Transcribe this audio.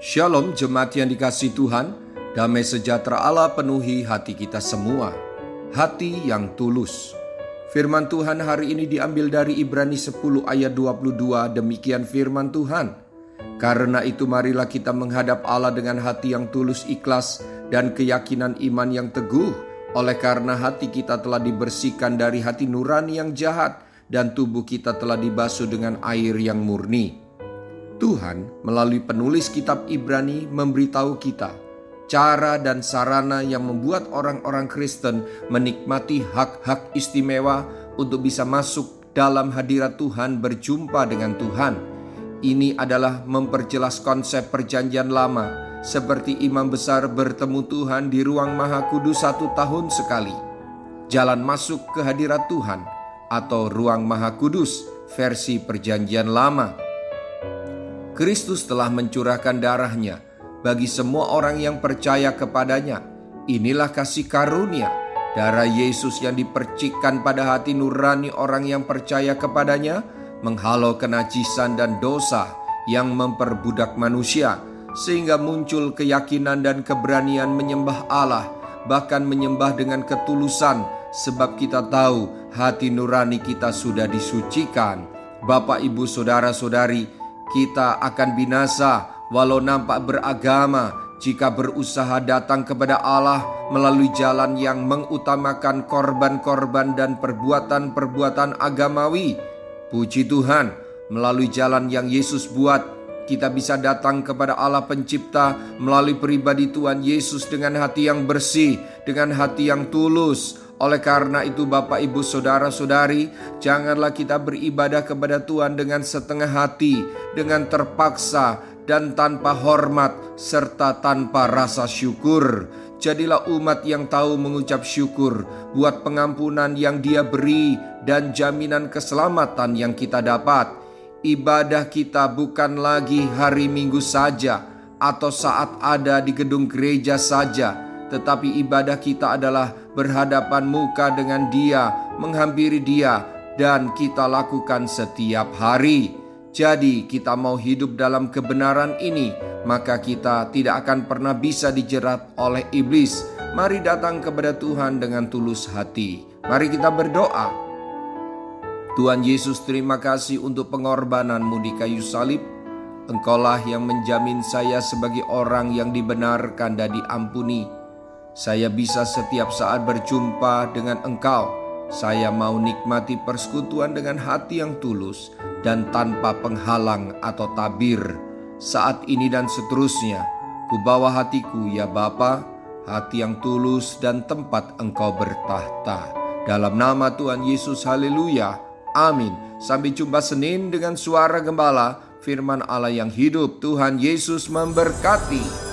Shalom jemaat yang dikasih Tuhan, damai sejahtera Allah penuhi hati kita semua. Hati yang tulus. Firman Tuhan hari ini diambil dari Ibrani 10 ayat 22, demikian firman Tuhan. Karena itu marilah kita menghadap Allah dengan hati yang tulus ikhlas dan keyakinan iman yang teguh. Oleh karena hati kita telah dibersihkan dari hati nurani yang jahat dan tubuh kita telah dibasuh dengan air yang murni. Tuhan melalui penulis kitab Ibrani memberitahu kita cara dan sarana yang membuat orang-orang Kristen menikmati hak-hak istimewa untuk bisa masuk dalam hadirat Tuhan berjumpa dengan Tuhan. Ini adalah memperjelas konsep perjanjian lama seperti imam besar bertemu Tuhan di ruang maha kudus satu tahun sekali. Jalan masuk ke hadirat Tuhan atau ruang maha kudus versi perjanjian lama Kristus telah mencurahkan darahnya bagi semua orang yang percaya kepadanya. Inilah kasih karunia, darah Yesus yang dipercikkan pada hati nurani orang yang percaya kepadanya, menghalau kenajisan dan dosa yang memperbudak manusia, sehingga muncul keyakinan dan keberanian menyembah Allah, bahkan menyembah dengan ketulusan, sebab kita tahu hati nurani kita sudah disucikan. Bapak, ibu, saudara-saudari, kita akan binasa walau nampak beragama jika berusaha datang kepada Allah melalui jalan yang mengutamakan korban-korban dan perbuatan-perbuatan agamawi. Puji Tuhan, melalui jalan yang Yesus buat, kita bisa datang kepada Allah Pencipta melalui pribadi Tuhan Yesus dengan hati yang bersih, dengan hati yang tulus, oleh karena itu Bapak Ibu Saudara-saudari Janganlah kita beribadah kepada Tuhan dengan setengah hati Dengan terpaksa dan tanpa hormat Serta tanpa rasa syukur. Jadilah umat yang tahu mengucap syukur Buat pengampunan yang dia beri Dan jaminan keselamatan yang kita dapat Ibadah kita bukan lagi hari minggu saja Atau saat ada di gedung gereja saja tetapi ibadah kita adalah berhadapan muka dengan Dia, menghampiri Dia, dan kita lakukan setiap hari. Jadi, kita mau hidup dalam kebenaran ini, maka kita tidak akan pernah bisa dijerat oleh iblis. Mari datang kepada Tuhan dengan tulus hati. Mari kita berdoa. Tuhan Yesus, terima kasih untuk pengorbananmu di kayu salib. Engkaulah yang menjamin saya sebagai orang yang dibenarkan dan diampuni saya bisa setiap saat berjumpa dengan Engkau. Saya mau nikmati persekutuan dengan hati yang tulus dan tanpa penghalang atau tabir. Saat ini dan seterusnya, ku bawa hatiku ya Bapa, hati yang tulus dan tempat Engkau bertahta. Dalam nama Tuhan Yesus, haleluya. Amin. Sampai jumpa Senin dengan suara gembala, firman Allah yang hidup. Tuhan Yesus memberkati.